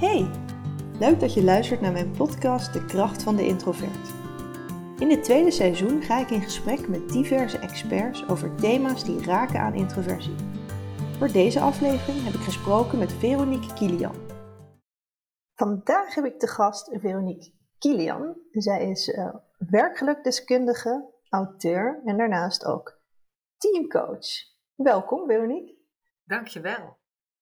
Hey, leuk dat je luistert naar mijn podcast De Kracht van de Introvert. In dit tweede seizoen ga ik in gesprek met diverse experts over thema's die raken aan introversie. Voor deze aflevering heb ik gesproken met Veronique Kilian. Vandaag heb ik te gast Veronique Kilian. Zij is uh, werkgelukdeskundige, auteur en daarnaast ook teamcoach. Welkom Veronique. Dankjewel.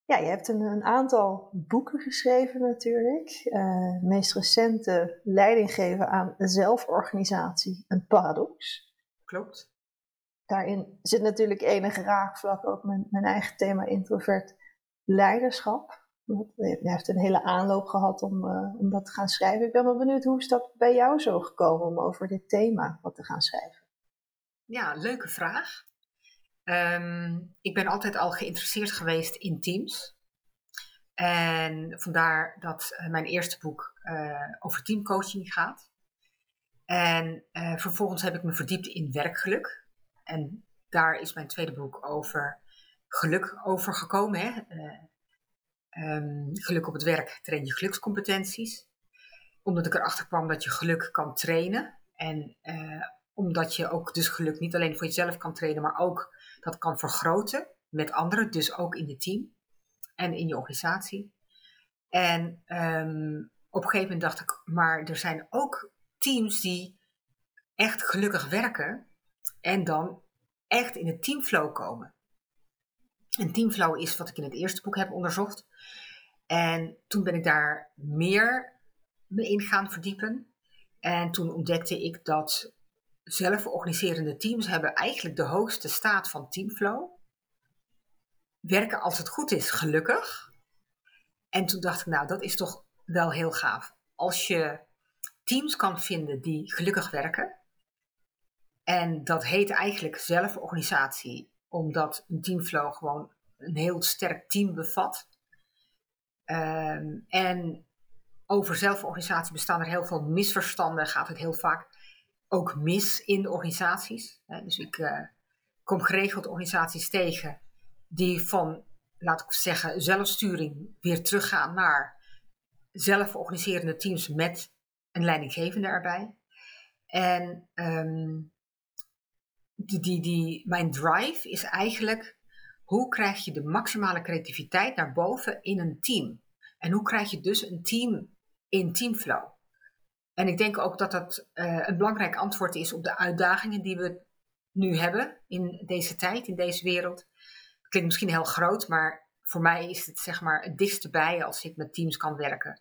Ja, je hebt een, een aantal boeken geschreven natuurlijk. Uh, meest recente leiding geven aan zelforganisatie, een paradox. Klopt. Daarin zit natuurlijk enige raakvlak ook mijn, mijn eigen thema introvert leiderschap. Je hebt een hele aanloop gehad om, uh, om dat te gaan schrijven. Ik ben wel benieuwd, hoe is dat bij jou zo gekomen om over dit thema wat te gaan schrijven? Ja, leuke vraag. Um, ik ben altijd al geïnteresseerd geweest in teams. En vandaar dat uh, mijn eerste boek uh, over teamcoaching gaat. En uh, vervolgens heb ik me verdiept in werkgeluk. En daar is mijn tweede boek over geluk over gekomen. Hè? Um, geluk op het werk train je gelukscompetenties. Omdat ik erachter kwam dat je geluk kan trainen. En omdat je ook dus geluk niet alleen voor jezelf kan trainen, maar ook dat kan vergroten met anderen, dus ook in het team en in je organisatie. En um, op een gegeven moment dacht ik, maar er zijn ook teams die echt gelukkig werken en dan echt in het teamflow komen. En teamflow is wat ik in het eerste boek heb onderzocht. En toen ben ik daar meer me in gaan verdiepen. En toen ontdekte ik dat zelforganiserende teams hebben eigenlijk de hoogste staat van teamflow. Werken als het goed is, gelukkig. En toen dacht ik, nou, dat is toch wel heel gaaf. Als je teams kan vinden die gelukkig werken. En dat heet eigenlijk zelforganisatie, omdat een teamflow gewoon een heel sterk team bevat. Um, en over zelforganisatie bestaan er heel veel misverstanden. Gaat het heel vaak ook mis in de organisaties. Dus ik uh, kom geregeld organisaties tegen die van, laat ik zeggen, zelfsturing weer teruggaan naar zelforganiserende teams met een leidinggevende erbij. En um, die, die, die, mijn drive is eigenlijk hoe krijg je de maximale creativiteit naar boven in een team? En hoe krijg je dus een team in teamflow? En ik denk ook dat dat uh, een belangrijk antwoord is op de uitdagingen die we nu hebben in deze tijd, in deze wereld. Het klinkt misschien heel groot, maar voor mij is het zeg maar het dichtste bij als ik met teams kan werken.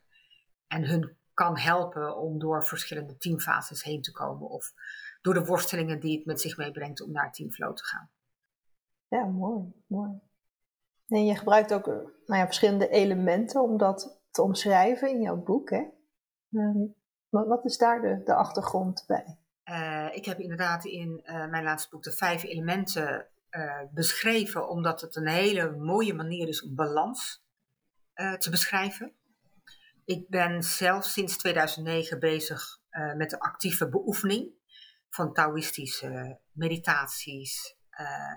En hun kan helpen om door verschillende teamfases heen te komen. Of door de worstelingen die het met zich meebrengt om naar teamflow te gaan. Ja, mooi, mooi. En je gebruikt ook nou ja, verschillende elementen om dat te omschrijven in jouw boek. Hè? Um, wat is daar de, de achtergrond bij? Uh, ik heb inderdaad in uh, mijn laatste boek de vijf elementen uh, beschreven, omdat het een hele mooie manier is om balans te beschrijven. Ik ben zelf sinds 2009 bezig met de actieve beoefening van Taoïstische meditaties.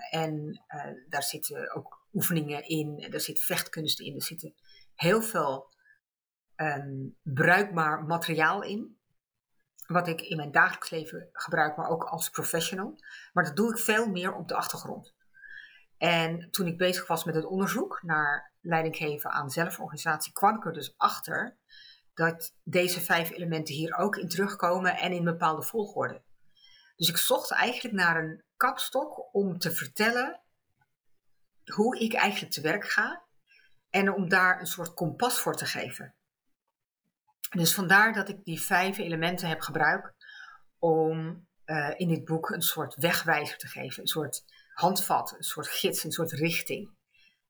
en daar zitten ook oefeningen in, daar zit vechtkunsten in, er zitten heel veel um, bruikbaar materiaal in. Wat ik in mijn dagelijks leven gebruik, maar ook als professional. Maar dat doe ik veel meer op de achtergrond. En toen ik bezig was met het onderzoek naar leidinggeven aan zelforganisatie, kwam ik er dus achter dat deze vijf elementen hier ook in terugkomen en in bepaalde volgorde. Dus ik zocht eigenlijk naar een kapstok om te vertellen hoe ik eigenlijk te werk ga en om daar een soort kompas voor te geven. Dus vandaar dat ik die vijf elementen heb gebruikt om uh, in dit boek een soort wegwijzer te geven, een soort handvat, een soort gids, een soort richting.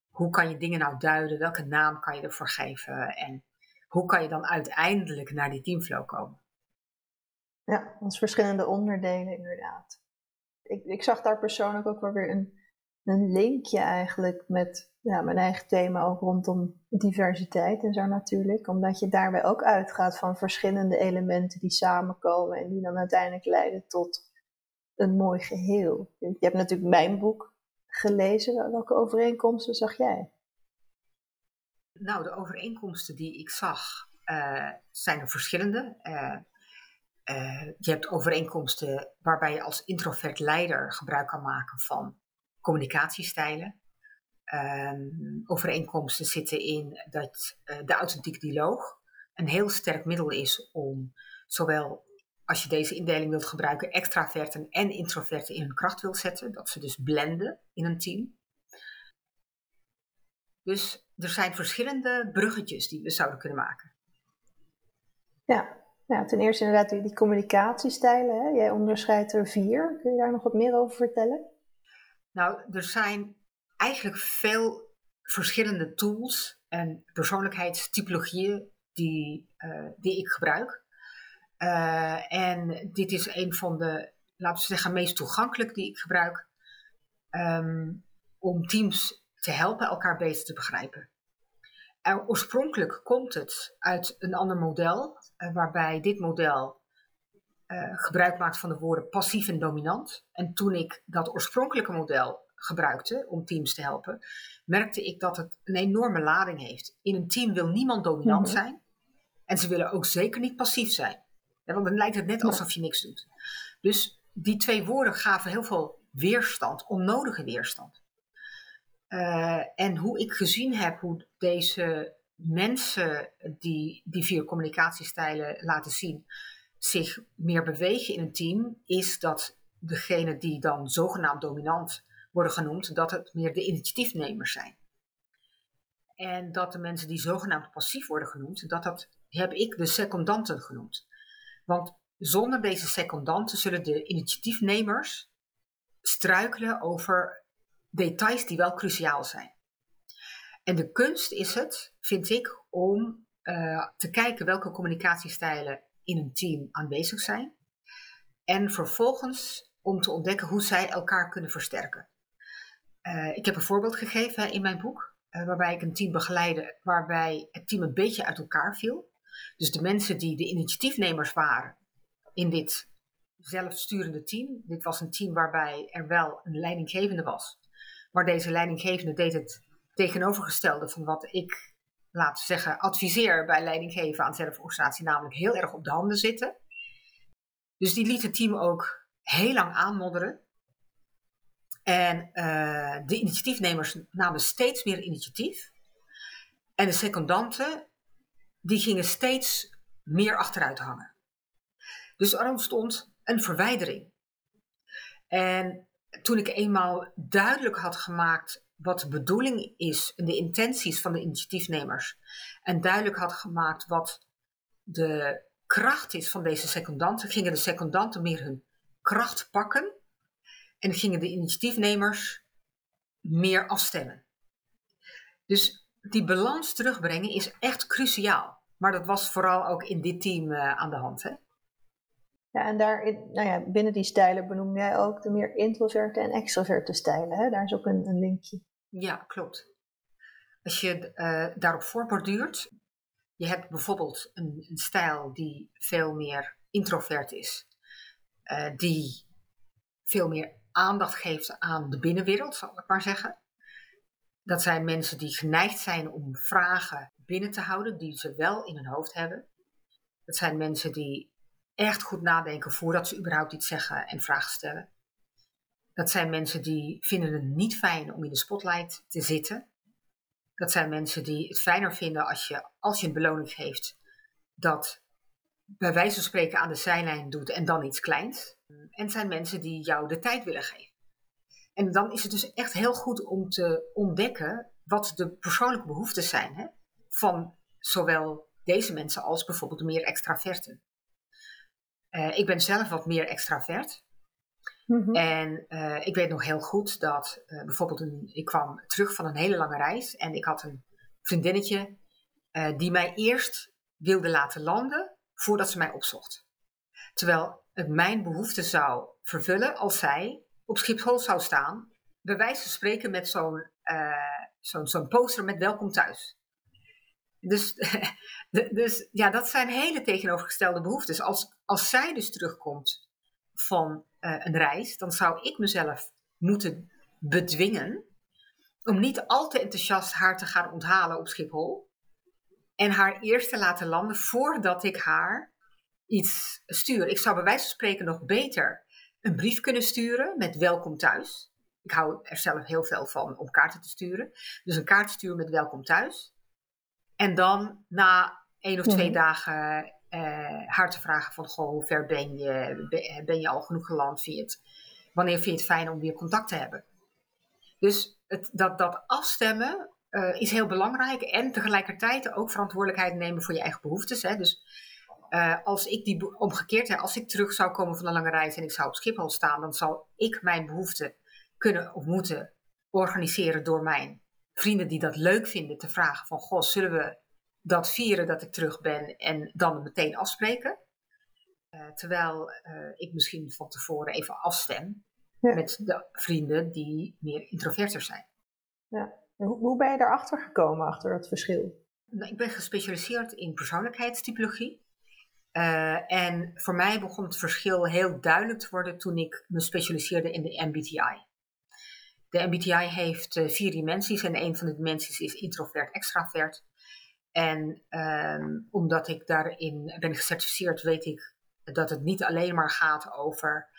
Hoe kan je dingen nou duiden? Welke naam kan je ervoor geven? En hoe kan je dan uiteindelijk naar die teamflow komen? Ja, is verschillende onderdelen inderdaad. Ik, ik zag daar persoonlijk ook wel weer een, een linkje eigenlijk met ja, mijn eigen thema ook rondom diversiteit en zo natuurlijk. Omdat je daarbij ook uitgaat van verschillende elementen die samenkomen en die dan uiteindelijk leiden tot een mooi geheel. Je hebt natuurlijk mijn boek gelezen. Welke overeenkomsten zag jij? Nou, de overeenkomsten die ik zag uh, zijn er verschillende. Uh, uh, je hebt overeenkomsten waarbij je als introvert leider gebruik kan maken van communicatiestijlen. Ehm, overeenkomsten zitten in dat de authentiek dialoog een heel sterk middel is om zowel als je deze indeling wilt gebruiken, extraverten en introverten in hun kracht wilt zetten. Dat ze dus blenden in een team. Dus er zijn verschillende bruggetjes die we zouden kunnen maken. Ja, ja ten eerste inderdaad die communicatiestijlen. Hè? Jij onderscheidt er vier. Kun je daar nog wat meer over vertellen? Nou, er zijn eigenlijk veel verschillende tools en persoonlijkheidstypologieën die, uh, die ik gebruik. Uh, en dit is een van de, laten we zeggen, meest toegankelijk die ik gebruik. Um, om teams te helpen elkaar beter te begrijpen. En oorspronkelijk komt het uit een ander model, waarbij dit model uh, gebruik maakt van de woorden passief en dominant. En toen ik dat oorspronkelijke model gebruikte om teams te helpen, merkte ik dat het een enorme lading heeft. In een team wil niemand dominant mm -hmm. zijn en ze willen ook zeker niet passief zijn. Ja, want dan lijkt het net alsof je niks doet. Dus die twee woorden gaven heel veel weerstand, onnodige weerstand. Uh, en hoe ik gezien heb hoe deze mensen die die vier communicatiestijlen laten zien, zich meer bewegen in een team, is dat degene die dan zogenaamd dominant worden genoemd, dat het meer de initiatiefnemers zijn. En dat de mensen die zogenaamd passief worden genoemd, dat, dat heb ik de secondanten genoemd. Want zonder deze secondanten zullen de initiatiefnemers struikelen over details die wel cruciaal zijn. En de kunst is het, vind ik, om uh, te kijken welke communicatiestijlen in een team aanwezig zijn. En vervolgens om te ontdekken hoe zij elkaar kunnen versterken. Uh, ik heb een voorbeeld gegeven in mijn boek, uh, waarbij ik een team begeleide, waarbij het team een beetje uit elkaar viel. Dus de mensen die de initiatiefnemers waren in dit zelfsturende team. Dit was een team waarbij er wel een leidinggevende was. Maar deze leidinggevende deed het tegenovergestelde van wat ik, laten zeggen, adviseer bij leidinggeven aan zelforganisatie, namelijk heel erg op de handen zitten. Dus die liet het team ook heel lang aanmodderen. En uh, de initiatiefnemers namen steeds meer initiatief. En de secondanten, die gingen steeds meer achteruit hangen. Dus er ontstond een verwijdering. En toen ik eenmaal duidelijk had gemaakt wat de bedoeling is en de intenties van de initiatiefnemers, en duidelijk had gemaakt wat de kracht is van deze secondanten, gingen de secondanten meer hun kracht pakken en gingen de initiatiefnemers meer afstemmen. Dus die balans terugbrengen is echt cruciaal. Maar dat was vooral ook in dit team uh, aan de hand. Hè? Ja, en daar, nou ja, binnen die stijlen benoem jij ook de meer introverte en extroverte stijlen. Hè? Daar is ook een, een linkje. Ja, klopt. Als je uh, daarop voorborduurt, je hebt bijvoorbeeld een, een, stijl die veel meer introvert is, uh, die veel meer aandacht geeft aan de binnenwereld, zal ik maar zeggen. Dat zijn mensen die geneigd zijn om vragen binnen te houden die ze wel in hun hoofd hebben. Dat zijn mensen die echt goed nadenken voordat ze überhaupt iets zeggen en vragen stellen. Dat zijn mensen die vinden het niet fijn om in de spotlight te zitten. Dat zijn mensen die het fijner vinden als je, als je een beloning geeft, dat bij wijze van spreken aan de zijlijn doet en dan iets kleins. En zijn mensen die jou de tijd willen geven. En dan is het dus echt heel goed om te ontdekken wat de persoonlijke behoeften zijn hè? van zowel deze mensen als bijvoorbeeld meer extraverten. Uh, ik ben zelf wat meer extravert. Mm-hmm. En uh, ik weet nog heel goed dat uh, bijvoorbeeld ik kwam terug van een hele lange reis en ik had een vriendinnetje die mij eerst wilde laten landen voordat ze mij opzocht. Terwijl het mijn behoefte zou vervullen als zij op Schiphol zou staan, bij wijze van spreken met zo'n zo'n zo'n poster met welkom thuis. Dus, dus ja, dat zijn hele tegenovergestelde behoeftes. Als, als zij dus terugkomt van uh, een reis, dan zou ik mezelf moeten bedwingen om niet al te enthousiast haar te gaan onthalen op Schiphol. En haar eerst te laten landen voordat ik haar iets stuur. Ik zou bij wijze van spreken nog beter een brief kunnen sturen met welkom thuis. Ik hou er zelf heel veel van om kaarten te sturen. Dus een kaart sturen met welkom thuis. En dan na één of twee mhm. dagen uh, haar te vragen van, goh, hoe ver ben je? Ben je al genoeg geland? Vind wanneer vind je het fijn om weer contact te hebben? Dus het, dat, dat afstemmen uh, is heel belangrijk. En tegelijkertijd ook verantwoordelijkheid nemen voor je eigen behoeftes. Hè? Dus uh, als ik die omgekeerd, hè, als ik terug zou komen van een lange reis en ik zou op Schiphol staan, dan zou ik mijn behoeften kunnen of moeten organiseren door mijn vrienden die dat leuk vinden te vragen van, goh, zullen we dat vieren dat ik terug ben en dan meteen afspreken? Uh, terwijl uh, ik misschien van tevoren even afstem met de vrienden die meer introverter zijn. Ja. Hoe, hoe ben je daarachter gekomen, achter dat verschil? Nou, ik ben gespecialiseerd in persoonlijkheidstypologie. Uh, en voor mij begon het verschil heel duidelijk te worden toen ik me specialiseerde in de MBTI. De MBTI heeft vier dimensies en een van de dimensies is introvert-extravert. En um, omdat ik daarin ben gecertificeerd, weet ik dat het niet alleen maar gaat over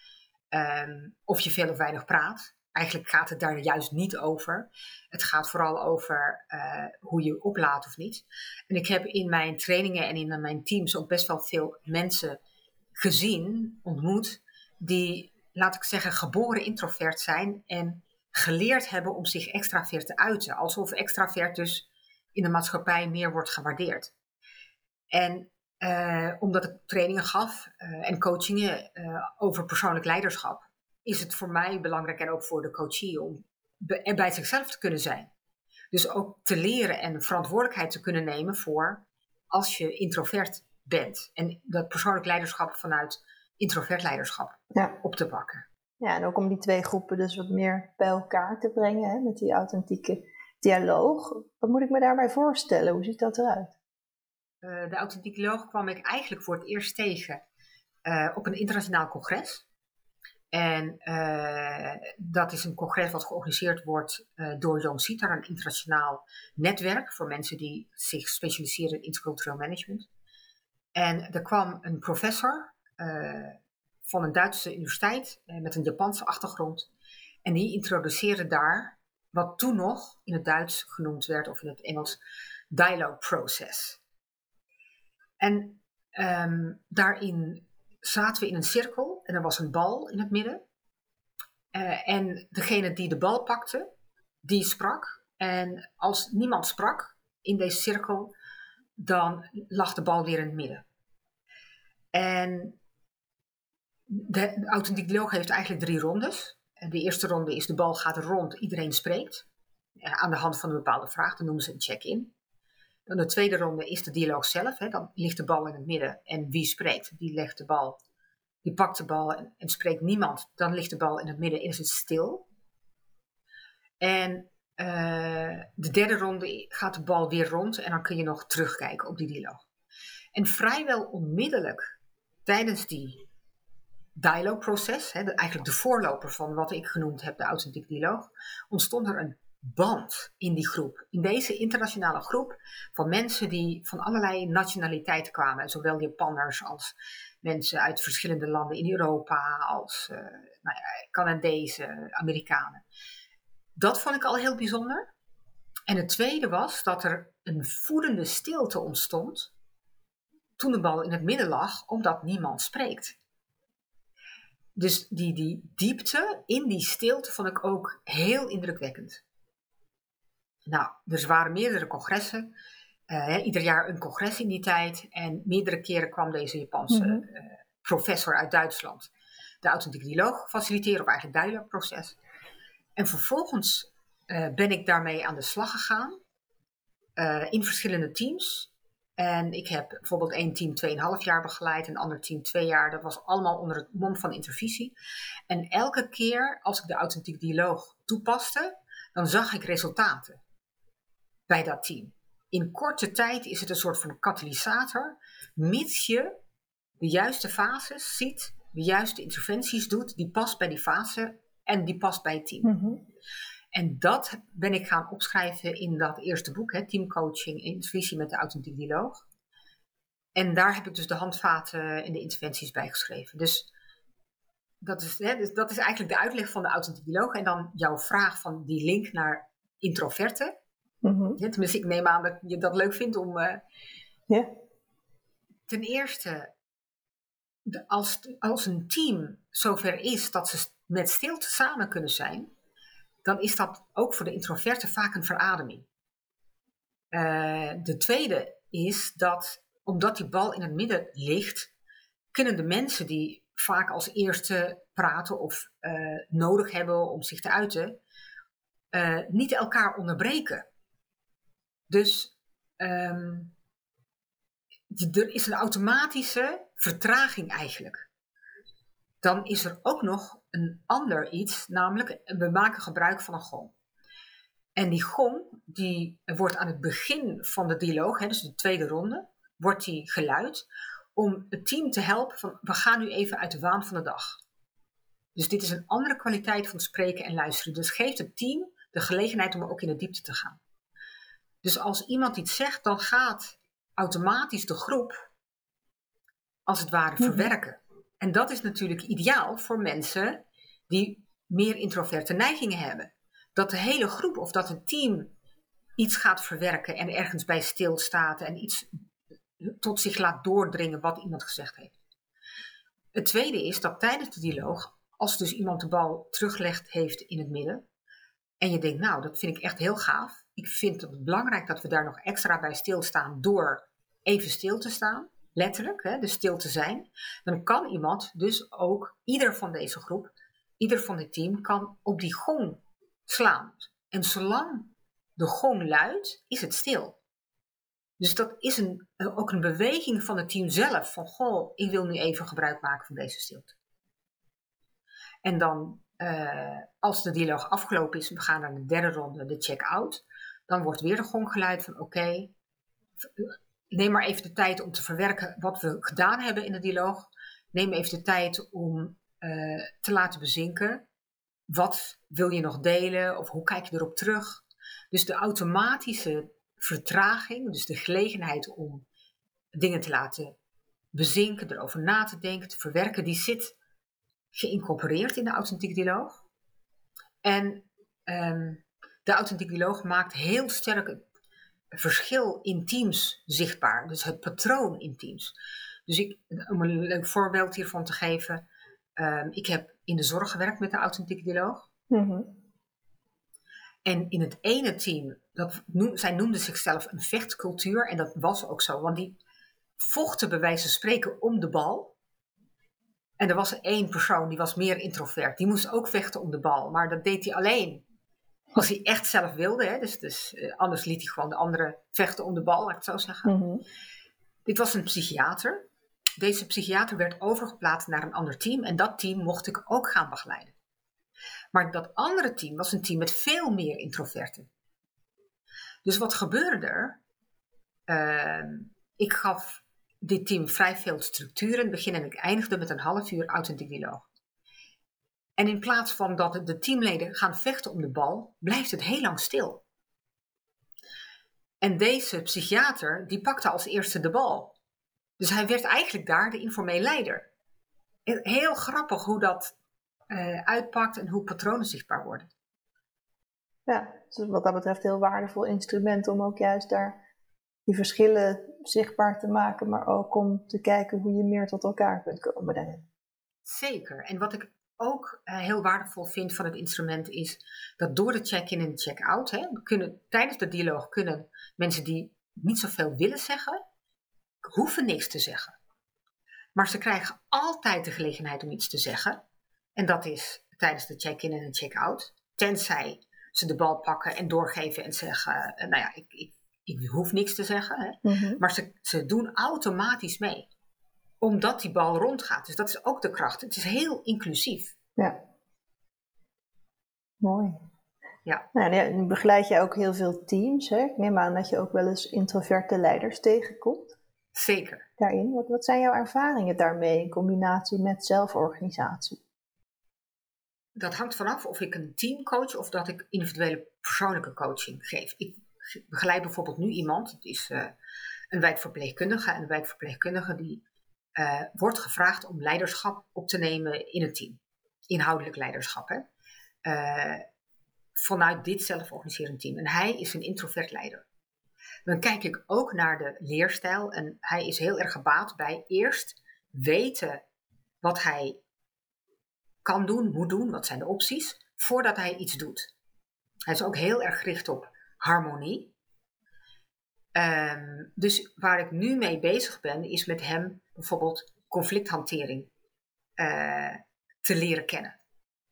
um, of je veel of weinig praat. Eigenlijk gaat het daar juist niet over. Het gaat vooral over uh, hoe je oplaadt of niet. En ik heb in mijn trainingen en in mijn teams ook best wel veel mensen gezien, ontmoet, die, laat ik zeggen, geboren introvert zijn en geleerd hebben om zich extravert te uiten. Alsof extravert dus in de maatschappij meer wordt gewaardeerd. En uh, omdat ik trainingen gaf uh, en coachingen uh, over persoonlijk leiderschap, is het voor mij belangrijk en ook voor de coachie om er bij zichzelf te kunnen zijn. Dus ook te leren en verantwoordelijkheid te kunnen nemen voor als je introvert bent. En dat persoonlijk leiderschap vanuit introvert leiderschap ja. op te pakken. Ja, en ook om die twee groepen dus wat meer bij elkaar te brengen hè, met die authentieke dialoog. Wat moet ik me daarbij voorstellen? Hoe ziet dat eruit? Uh, de authentieke dialoog kwam ik eigenlijk voor het eerst tegen uh, op een internationaal congres. En uh, dat is een congres wat georganiseerd wordt door Jan Sieter, een internationaal netwerk voor mensen die zich specialiseren in intercultureel management. En er kwam een professor van een Duitse universiteit met een Japanse achtergrond. En die introduceerde daar wat toen nog in het Duits genoemd werd, of in het Engels, dialogue process. En um, daarin zaten we in een cirkel en er was een bal in het midden. Uh, en degene die de bal pakte, die sprak. En als niemand sprak in deze cirkel, dan lag de bal weer in het midden. En de, de authentiek dialoog heeft eigenlijk drie rondes. De eerste ronde is de bal gaat rond, iedereen spreekt. Aan de hand van een bepaalde vraag, dan noemen ze een check-in. Dan de tweede ronde is de dialoog zelf. Hè. Dan ligt de bal in het midden en wie spreekt, die legt de bal, die pakt de bal en, spreekt niemand. Dan ligt de bal in het midden en is het stil. En uh, de derde ronde gaat de bal weer rond en dan kun je nog terugkijken op die dialoog. En vrijwel onmiddellijk tijdens die dialoogproces, eigenlijk de voorloper van wat ik genoemd heb, de authentiek dialoog, ontstond er een band in die groep. In deze internationale groep van mensen die van allerlei nationaliteiten kwamen. Zowel Japanners als mensen uit verschillende landen in Europa, als uh, nou ja, Canadezen, Amerikanen. Dat vond ik al heel bijzonder. En het tweede was dat er een voedende stilte ontstond toen de bal in het midden lag, omdat niemand spreekt. Dus die, die diepte in die stilte vond ik ook heel indrukwekkend. Nou, er waren meerdere congressen. Uh, ieder jaar een congres in die tijd. En meerdere keren kwam deze Japanse mm uh, professor uit Duitsland de authentieke dialoog faciliteren, of eigenlijk dialoogproces. En vervolgens uh, ben ik daarmee aan de slag gegaan in verschillende teams. En ik heb bijvoorbeeld één team 2,5 jaar begeleid, een ander team 2 jaar. Dat was allemaal onder het mom van intervisie. En elke keer als ik de authentieke dialoog toepaste, dan zag ik resultaten bij dat team. In korte tijd is het een soort van katalysator, mits je de juiste fases ziet, de juiste interventies doet, die past bij die fase en die past bij het team. Mhm. En dat ben ik gaan opschrijven in dat eerste boek, hè, Teamcoaching in Visie met de Authentiek Dialoog. En daar heb ik dus de handvaten en de interventies bij geschreven. Dus dat is, hè, dus dat is eigenlijk de uitleg van de authentiek dialoog. En dan jouw vraag van die link naar introverten. Mm tenminste, ik neem aan dat je dat leuk vindt om. Uh, Ten eerste, de, als, als een team zover is dat ze met stilte samen kunnen zijn, dan is dat ook voor de introverten vaak een verademing. Uh, de tweede is dat, omdat die bal in het midden ligt, kunnen de mensen die vaak als eerste praten of uh, nodig hebben om zich te uiten, uh, niet elkaar onderbreken. Dus um, er is een automatische vertraging eigenlijk. Dan is er ook nog een ander iets, namelijk we maken gebruik van een gong. En die gong die wordt aan het begin van de dialoog, hè, dus de tweede ronde, wordt die geluid om het team te helpen van we gaan nu even uit de waan van de dag. Dus dit is een andere kwaliteit van spreken en luisteren. Dus geeft het team de gelegenheid om ook in de diepte te gaan. Dus als iemand iets zegt, dan gaat automatisch de groep als het ware mhm. verwerken. En dat is natuurlijk ideaal voor mensen die meer introverte neigingen hebben. Dat de hele groep of dat het team iets gaat verwerken en ergens bij stilstaat en iets tot zich laat doordringen wat iemand gezegd heeft. Het tweede is dat tijdens de dialoog, als dus iemand de bal teruglegt heeft in het midden, en je denkt, nou, dat vind ik echt heel gaaf. Ik vind het belangrijk dat we daar nog extra bij stilstaan door even stil te staan, letterlijk, hè, dus stil te zijn. Dan kan iemand dus ook, ieder van deze groep, ieder van dit team, kan op die gong slaan. En zolang de gong luidt, is het stil. Dus dat is een, ook een beweging van het team zelf. Van, goh, ik wil nu even gebruik maken van deze stilte. En dan, uh, als de dialoog afgelopen is, we gaan naar de derde ronde, de check-out. Dan wordt weer de gong geluid van, oké, neem maar even de tijd om te verwerken wat we gedaan hebben in de dialoog. Neem even de tijd om uh, te laten bezinken. Wat wil je nog delen of hoe kijk je erop terug? Dus de automatische vertraging, dus de gelegenheid om dingen te laten bezinken, erover na te denken, te verwerken, die zit geïncorporeerd in de authentieke dialoog. En um, de authentieke dialoog maakt heel sterk verschil in teams zichtbaar, dus het patroon in teams. Dus ik, om een leuk voorbeeld hiervan te geven, um, ik heb in de zorg gewerkt met de authentieke dialoog. Mm en in het ene team, dat noem, zij noemden zichzelf een vechtcultuur. En dat was ook zo, want die vochten bij wijze van spreken om de bal. En er was één persoon die was meer introvert. Die moest ook vechten om de bal. Maar dat deed hij alleen als hij echt zelf wilde. Hè? Dus, dus uh, anders liet hij gewoon de anderen vechten om de bal, laat ik het zo zeggen. Mhm. Dit was een psychiater. Deze psychiater werd overgeplaatst naar een ander team. En dat team mocht ik ook gaan begeleiden. Maar dat andere team was een team met veel meer introverten. Dus wat gebeurde er? Uh, ik gaf dit team vrij veel structuur in het begin en ik eindigde met een half uur authentiek dialoog. En in plaats van dat de teamleden gaan vechten om de bal, blijft het heel lang stil. En deze psychiater, die pakte als eerste de bal. Dus hij werd eigenlijk daar de informele leider. Heel grappig hoe dat uh, uitpakt en hoe patronen zichtbaar worden. Ja, dus wat dat betreft heel waardevol instrument om ook juist daar die verschillen zichtbaar te maken, maar ook om te kijken hoe je meer tot elkaar kunt komen daarin. Zeker. En wat ik ook uh, heel waardevol vind van het instrument is dat door de check-in en de check-out, kunnen, tijdens de dialoog kunnen mensen die niet zoveel willen zeggen, hoeven niks te zeggen. Maar ze krijgen altijd de gelegenheid om iets te zeggen. En dat is tijdens de check-in en de check-out. Tenzij ze de bal pakken en doorgeven en zeggen: eh, Nou ja, ik, ik, ik hoef niks te zeggen. Hè? Mhm. Maar ze, ze doen automatisch mee. Omdat die bal rondgaat. Dus dat is ook de kracht. Het is heel inclusief. Ja. Mooi. Ja. Nou, nu begeleid je ook heel veel teams. Hè? Ik neem aan dat je ook wel eens introverte leiders tegenkomt. Zeker. Daarin. Wat, wat zijn jouw ervaringen daarmee in combinatie met zelforganisatie? dat hangt vanaf of ik een team coach of dat ik individuele persoonlijke coaching geef. Ik begeleid bijvoorbeeld nu iemand, het is uh, een wijkverpleegkundige. En een wijkverpleegkundige die uh, wordt gevraagd om leiderschap op te nemen in een team. Inhoudelijk leiderschap. Hè? Uh, vanuit dit zelforganiserend team. En hij is een introvert leider. Dan kijk ik ook naar de leerstijl. En hij is heel erg gebaat bij eerst weten wat hij kan doen, moet doen, wat zijn de opties, voordat hij iets doet. Hij is ook heel erg gericht op harmonie. Um, dus waar ik nu mee bezig ben, is met hem bijvoorbeeld conflicthantering uh, te leren kennen.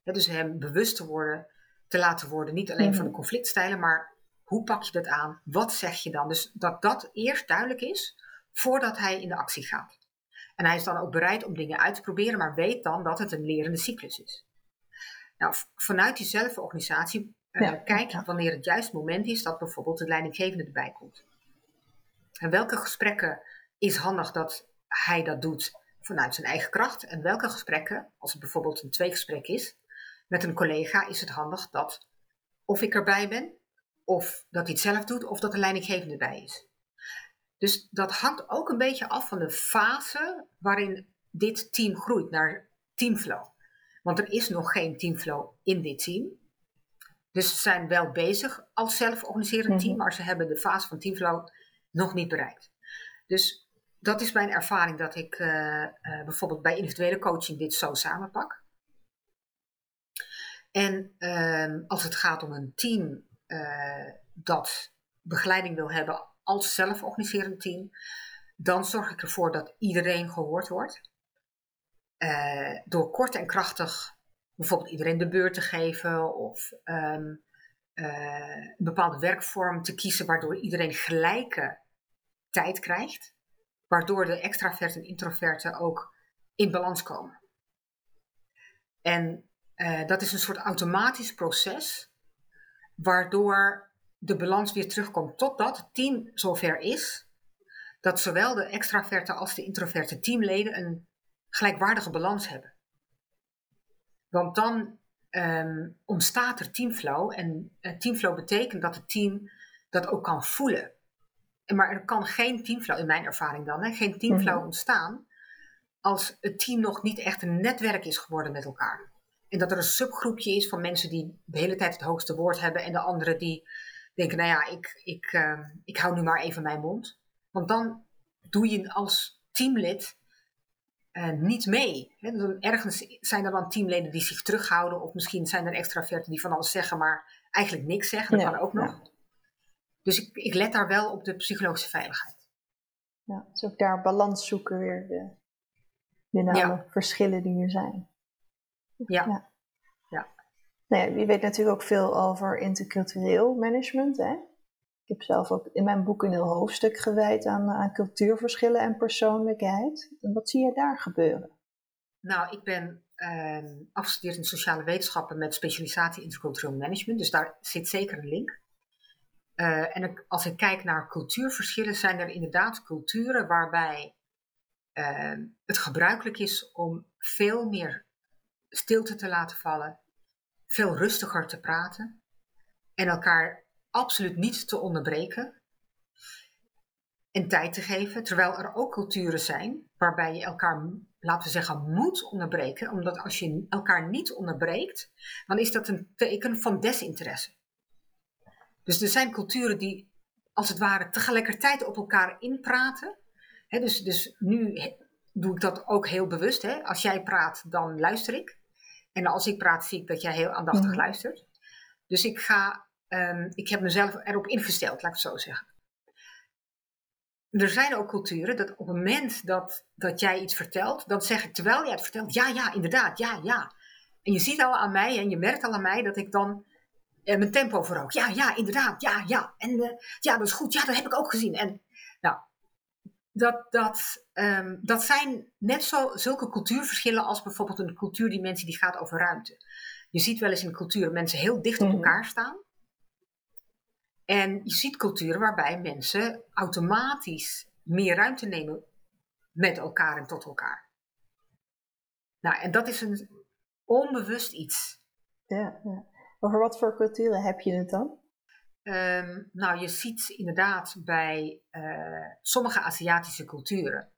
dus hem bewust te worden, te laten worden, niet alleen van de mhm. conflictstijlen, maar hoe pak je dat aan? Wat zeg je dan? Dus dat dat eerst duidelijk is voordat hij in de actie gaat. En hij is dan ook bereid om dingen uit te proberen, maar weet dan dat het een lerende cyclus is. Nou, vanuit die zelforganisatie uh, kijk je wanneer het juist moment is dat bijvoorbeeld de leidinggevende erbij komt. En welke gesprekken is handig dat hij dat doet vanuit zijn eigen kracht? En welke gesprekken, als het bijvoorbeeld een tweegesprek is met een collega, is het handig dat of ik erbij ben, of dat hij het zelf doet, of dat de leidinggevende erbij is. Dus dat hangt ook een beetje af van de fase waarin dit team groeit naar teamflow. Want er is nog geen teamflow in dit team. Dus ze zijn wel bezig als zelforganiserend team, mhm. maar ze hebben de fase van teamflow nog niet bereikt. Dus dat is mijn ervaring dat ik uh, uh, bijvoorbeeld bij individuele coaching dit zo samenpak. En uh, als het gaat om een team uh, dat begeleiding wil hebben als zelforganiserend team, dan zorg ik ervoor dat iedereen gehoord wordt. door kort en krachtig bijvoorbeeld iedereen de beurt te geven of um, een bepaalde werkvorm te kiezen waardoor iedereen gelijke tijd krijgt, waardoor de extraverten en introverten ook in balans komen. En uh, dat is een soort automatisch proces, waardoor de balans weer terugkomt totdat het team zover is dat zowel de extraverte als de introverte teamleden een gelijkwaardige balans hebben. Want dan um, ontstaat er teamflow en uh, teamflow betekent dat het team dat ook kan voelen maar er kan geen teamflow, in mijn ervaring dan, hè, geen teamflow mhm. ontstaan als het team nog niet echt een netwerk is geworden met elkaar. En dat er een subgroepje is van mensen die de hele tijd het hoogste woord hebben en de anderen die denken, nou ja, ik, ik, uh, ik hou nu maar even mijn mond. Want dan doe je als teamlid uh, niet mee. Hè? Ergens zijn er dan teamleden die zich terughouden, of misschien zijn er extraverten die van alles zeggen, maar eigenlijk niks zeggen. Dat kan ook nog. Dus ik, ik let daar wel op de psychologische veiligheid. Ja, dus ook daar balans zoeken weer de, binnen alle verschillen die er zijn. Ja. ja. ja. Nou ja, je weet natuurlijk ook veel over intercultureel management. Hè? Ik heb zelf ook in mijn boek een heel hoofdstuk gewijd aan, aan cultuurverschillen en persoonlijkheid. En wat zie je daar gebeuren? Nou, ik ben uh, afgestudeerd in sociale wetenschappen met specialisatie intercultureel management. Dus daar zit zeker een link. Uh, en als ik kijk naar cultuurverschillen, zijn er inderdaad culturen waarbij uh, het gebruikelijk is om veel meer stilte te laten vallen, veel rustiger te praten en elkaar absoluut niet te onderbreken en tijd te geven. Terwijl er ook culturen zijn waarbij je elkaar, laten we zeggen, moet onderbreken, omdat als je elkaar niet onderbreekt, dan is dat een teken van desinteresse. Dus er zijn culturen die als het ware tegelijkertijd op elkaar inpraten. dus, dus nu doe ik dat ook heel bewust. Als jij praat, dan luister ik. En als ik praat, zie ik dat jij heel aandachtig mhm. luistert. Dus ik ga, um, ik heb mezelf erop ingesteld, laat ik het zo zeggen. Er zijn ook culturen dat op het moment dat, dat jij iets vertelt, dan zeg ik terwijl jij het vertelt, ja, ja, inderdaad, ja, ja. En je ziet al aan mij en je merkt al aan mij dat ik dan uh, mijn tempo verhoogd. Ja, ja, inderdaad. Ja, ja. En uh, ja, dat is goed. Ja, dat heb ik ook gezien. En nou, dat, dat, um, dat zijn net zo zulke cultuurverschillen als bijvoorbeeld een cultuurdimensie die gaat over ruimte. Je ziet wel eens in culturen mensen heel dicht op mhm. elkaar staan. En je ziet culturen waarbij mensen automatisch meer ruimte nemen met elkaar en tot elkaar. Nou, en dat is een onbewust iets Ja, ja. Over wat voor culturen heb je het dan? Ehm, nou, je ziet inderdaad bij uh, sommige Aziatische culturen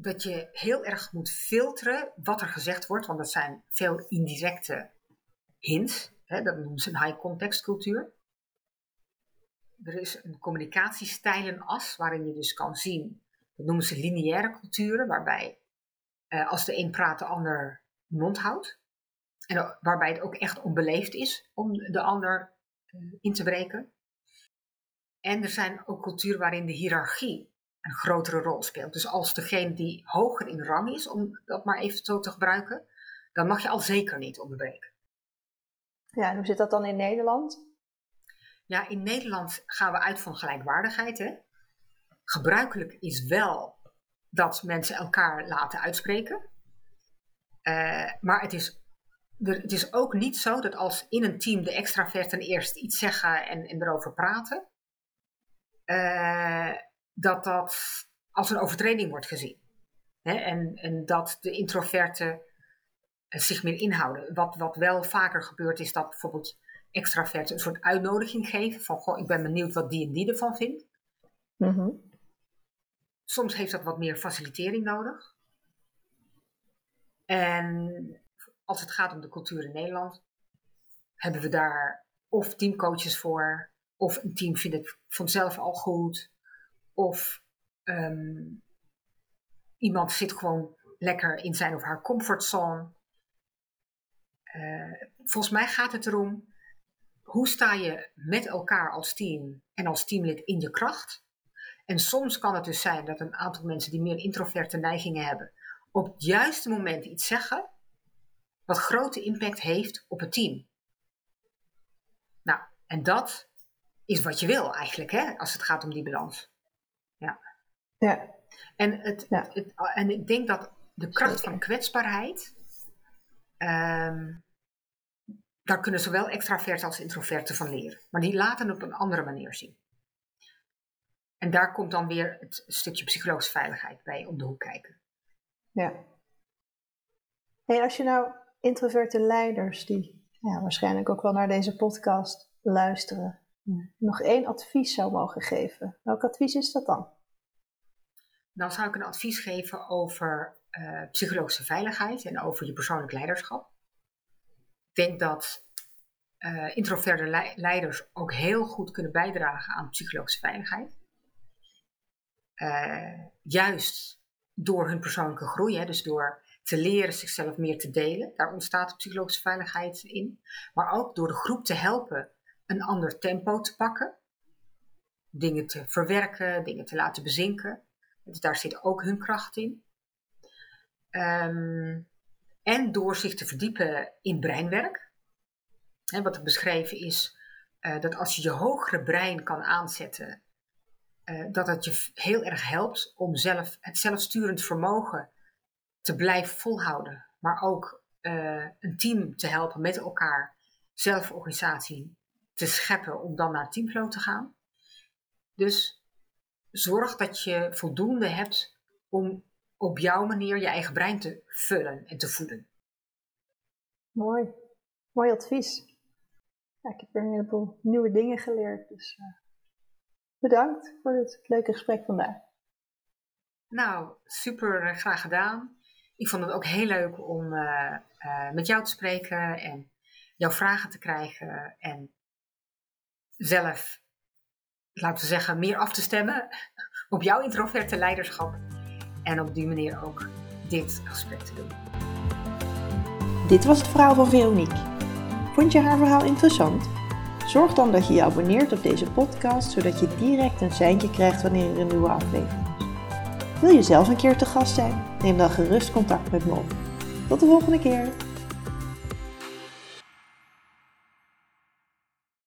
dat je heel erg moet filteren wat er gezegd wordt, want dat zijn veel indirecte hints. Hè, dat noemen ze een high context cultuur. Er is een communicatiestijlenas waarin je dus kan zien, dat noemen ze lineaire culturen, waarbij uh, als de een praat, de ander mond houdt. En waarbij het ook echt onbeleefd is om de ander uh, in te breken. En er zijn ook culturen waarin de hiërarchie een grotere rol speelt. Dus als degene die hoger in rang is, om dat maar even zo te gebruiken, dan mag je al zeker niet onderbreken. Ja, en hoe zit dat dan in Nederland? Ja, in Nederland gaan we uit van gelijkwaardigheid. Hè? Gebruikelijk is wel dat mensen elkaar laten uitspreken. Uh, maar het is, het is ook niet zo dat als in een team de extraverten eerst iets zeggen en, en erover praten, uh, dat dat als een overtreding wordt gezien. Hè? En, en dat de introverten eh, zich meer inhouden. Wat, wat wel vaker gebeurt is dat bijvoorbeeld extraverten een soort uitnodiging geven van goh, ik ben benieuwd wat die en die ervan vindt. Mm Soms heeft dat wat meer facilitering nodig. En als het gaat om de cultuur in Nederland, hebben we daar of teamcoaches voor, of een team vindt het vanzelf al goed, of um, iemand zit gewoon lekker in zijn of haar comfortzone. Uh, volgens mij gaat het erom, hoe sta je met elkaar als team en als teamlid in je kracht? En soms kan het dus zijn dat een aantal mensen die meer introverte neigingen hebben, op het juiste moment iets zeggen, wat grote impact heeft op het team. Nou, en dat is wat je wil eigenlijk, hè, als het gaat om die balans. Ja. ja. En, het, het, en ik denk dat de kracht van kwetsbaarheid, um, daar kunnen zowel extraverten als introverten van leren. Maar die laten het op een andere manier zien. En daar komt dan weer het stukje psychologische veiligheid bij om de hoek kijken. Ja. Hey, als je nou introverte leiders die ja, waarschijnlijk ook wel naar deze podcast luisteren, nog één advies zou mogen geven, welk advies is dat dan? Dan zou ik een advies geven over uh, psychologische veiligheid en over je persoonlijk leiderschap. Ik denk dat uh, introverte leiders ook heel goed kunnen bijdragen aan psychologische veiligheid. Uh, juist door hun persoonlijke groei, hè, dus door te leren zichzelf meer te delen, daar ontstaat psychologische veiligheid in. Maar ook door de groep te helpen een ander tempo te pakken, dingen te verwerken, dingen te laten bezinken. Dus daar zit ook hun kracht in. Um, en door zich te verdiepen in breinwerk. Hè, wat er beschreven is, uh, dat als je je hogere brein kan aanzetten, uh, dat het je heel erg helpt om zelf, het zelfsturend vermogen te blijven volhouden. Maar ook uh, een team te helpen met elkaar zelforganisatie te scheppen om dan naar teamflow te gaan. Dus zorg dat je voldoende hebt om op jouw manier je eigen brein te vullen en te voeden. Mooi, mooi advies. Ja, ik heb er een heleboel nieuwe dingen geleerd, dus uh, bedankt voor het leuke gesprek vandaag. Nou, super eh, graag gedaan. Ik vond het ook heel leuk om uh, uh, met jou te spreken en jouw vragen te krijgen en zelf, laten we zeggen, meer af te stemmen op jouw introverte leiderschap. En op die manier ook dit gesprek te doen. Dit was het verhaal van Veronique. Vond je haar verhaal interessant? Zorg dan dat je je abonneert op deze podcast, zodat je direct een seintje krijgt wanneer er een nieuwe aflevering. Wil je zelf een keer te gast zijn? Neem dan gerust contact met me op. Tot de volgende keer!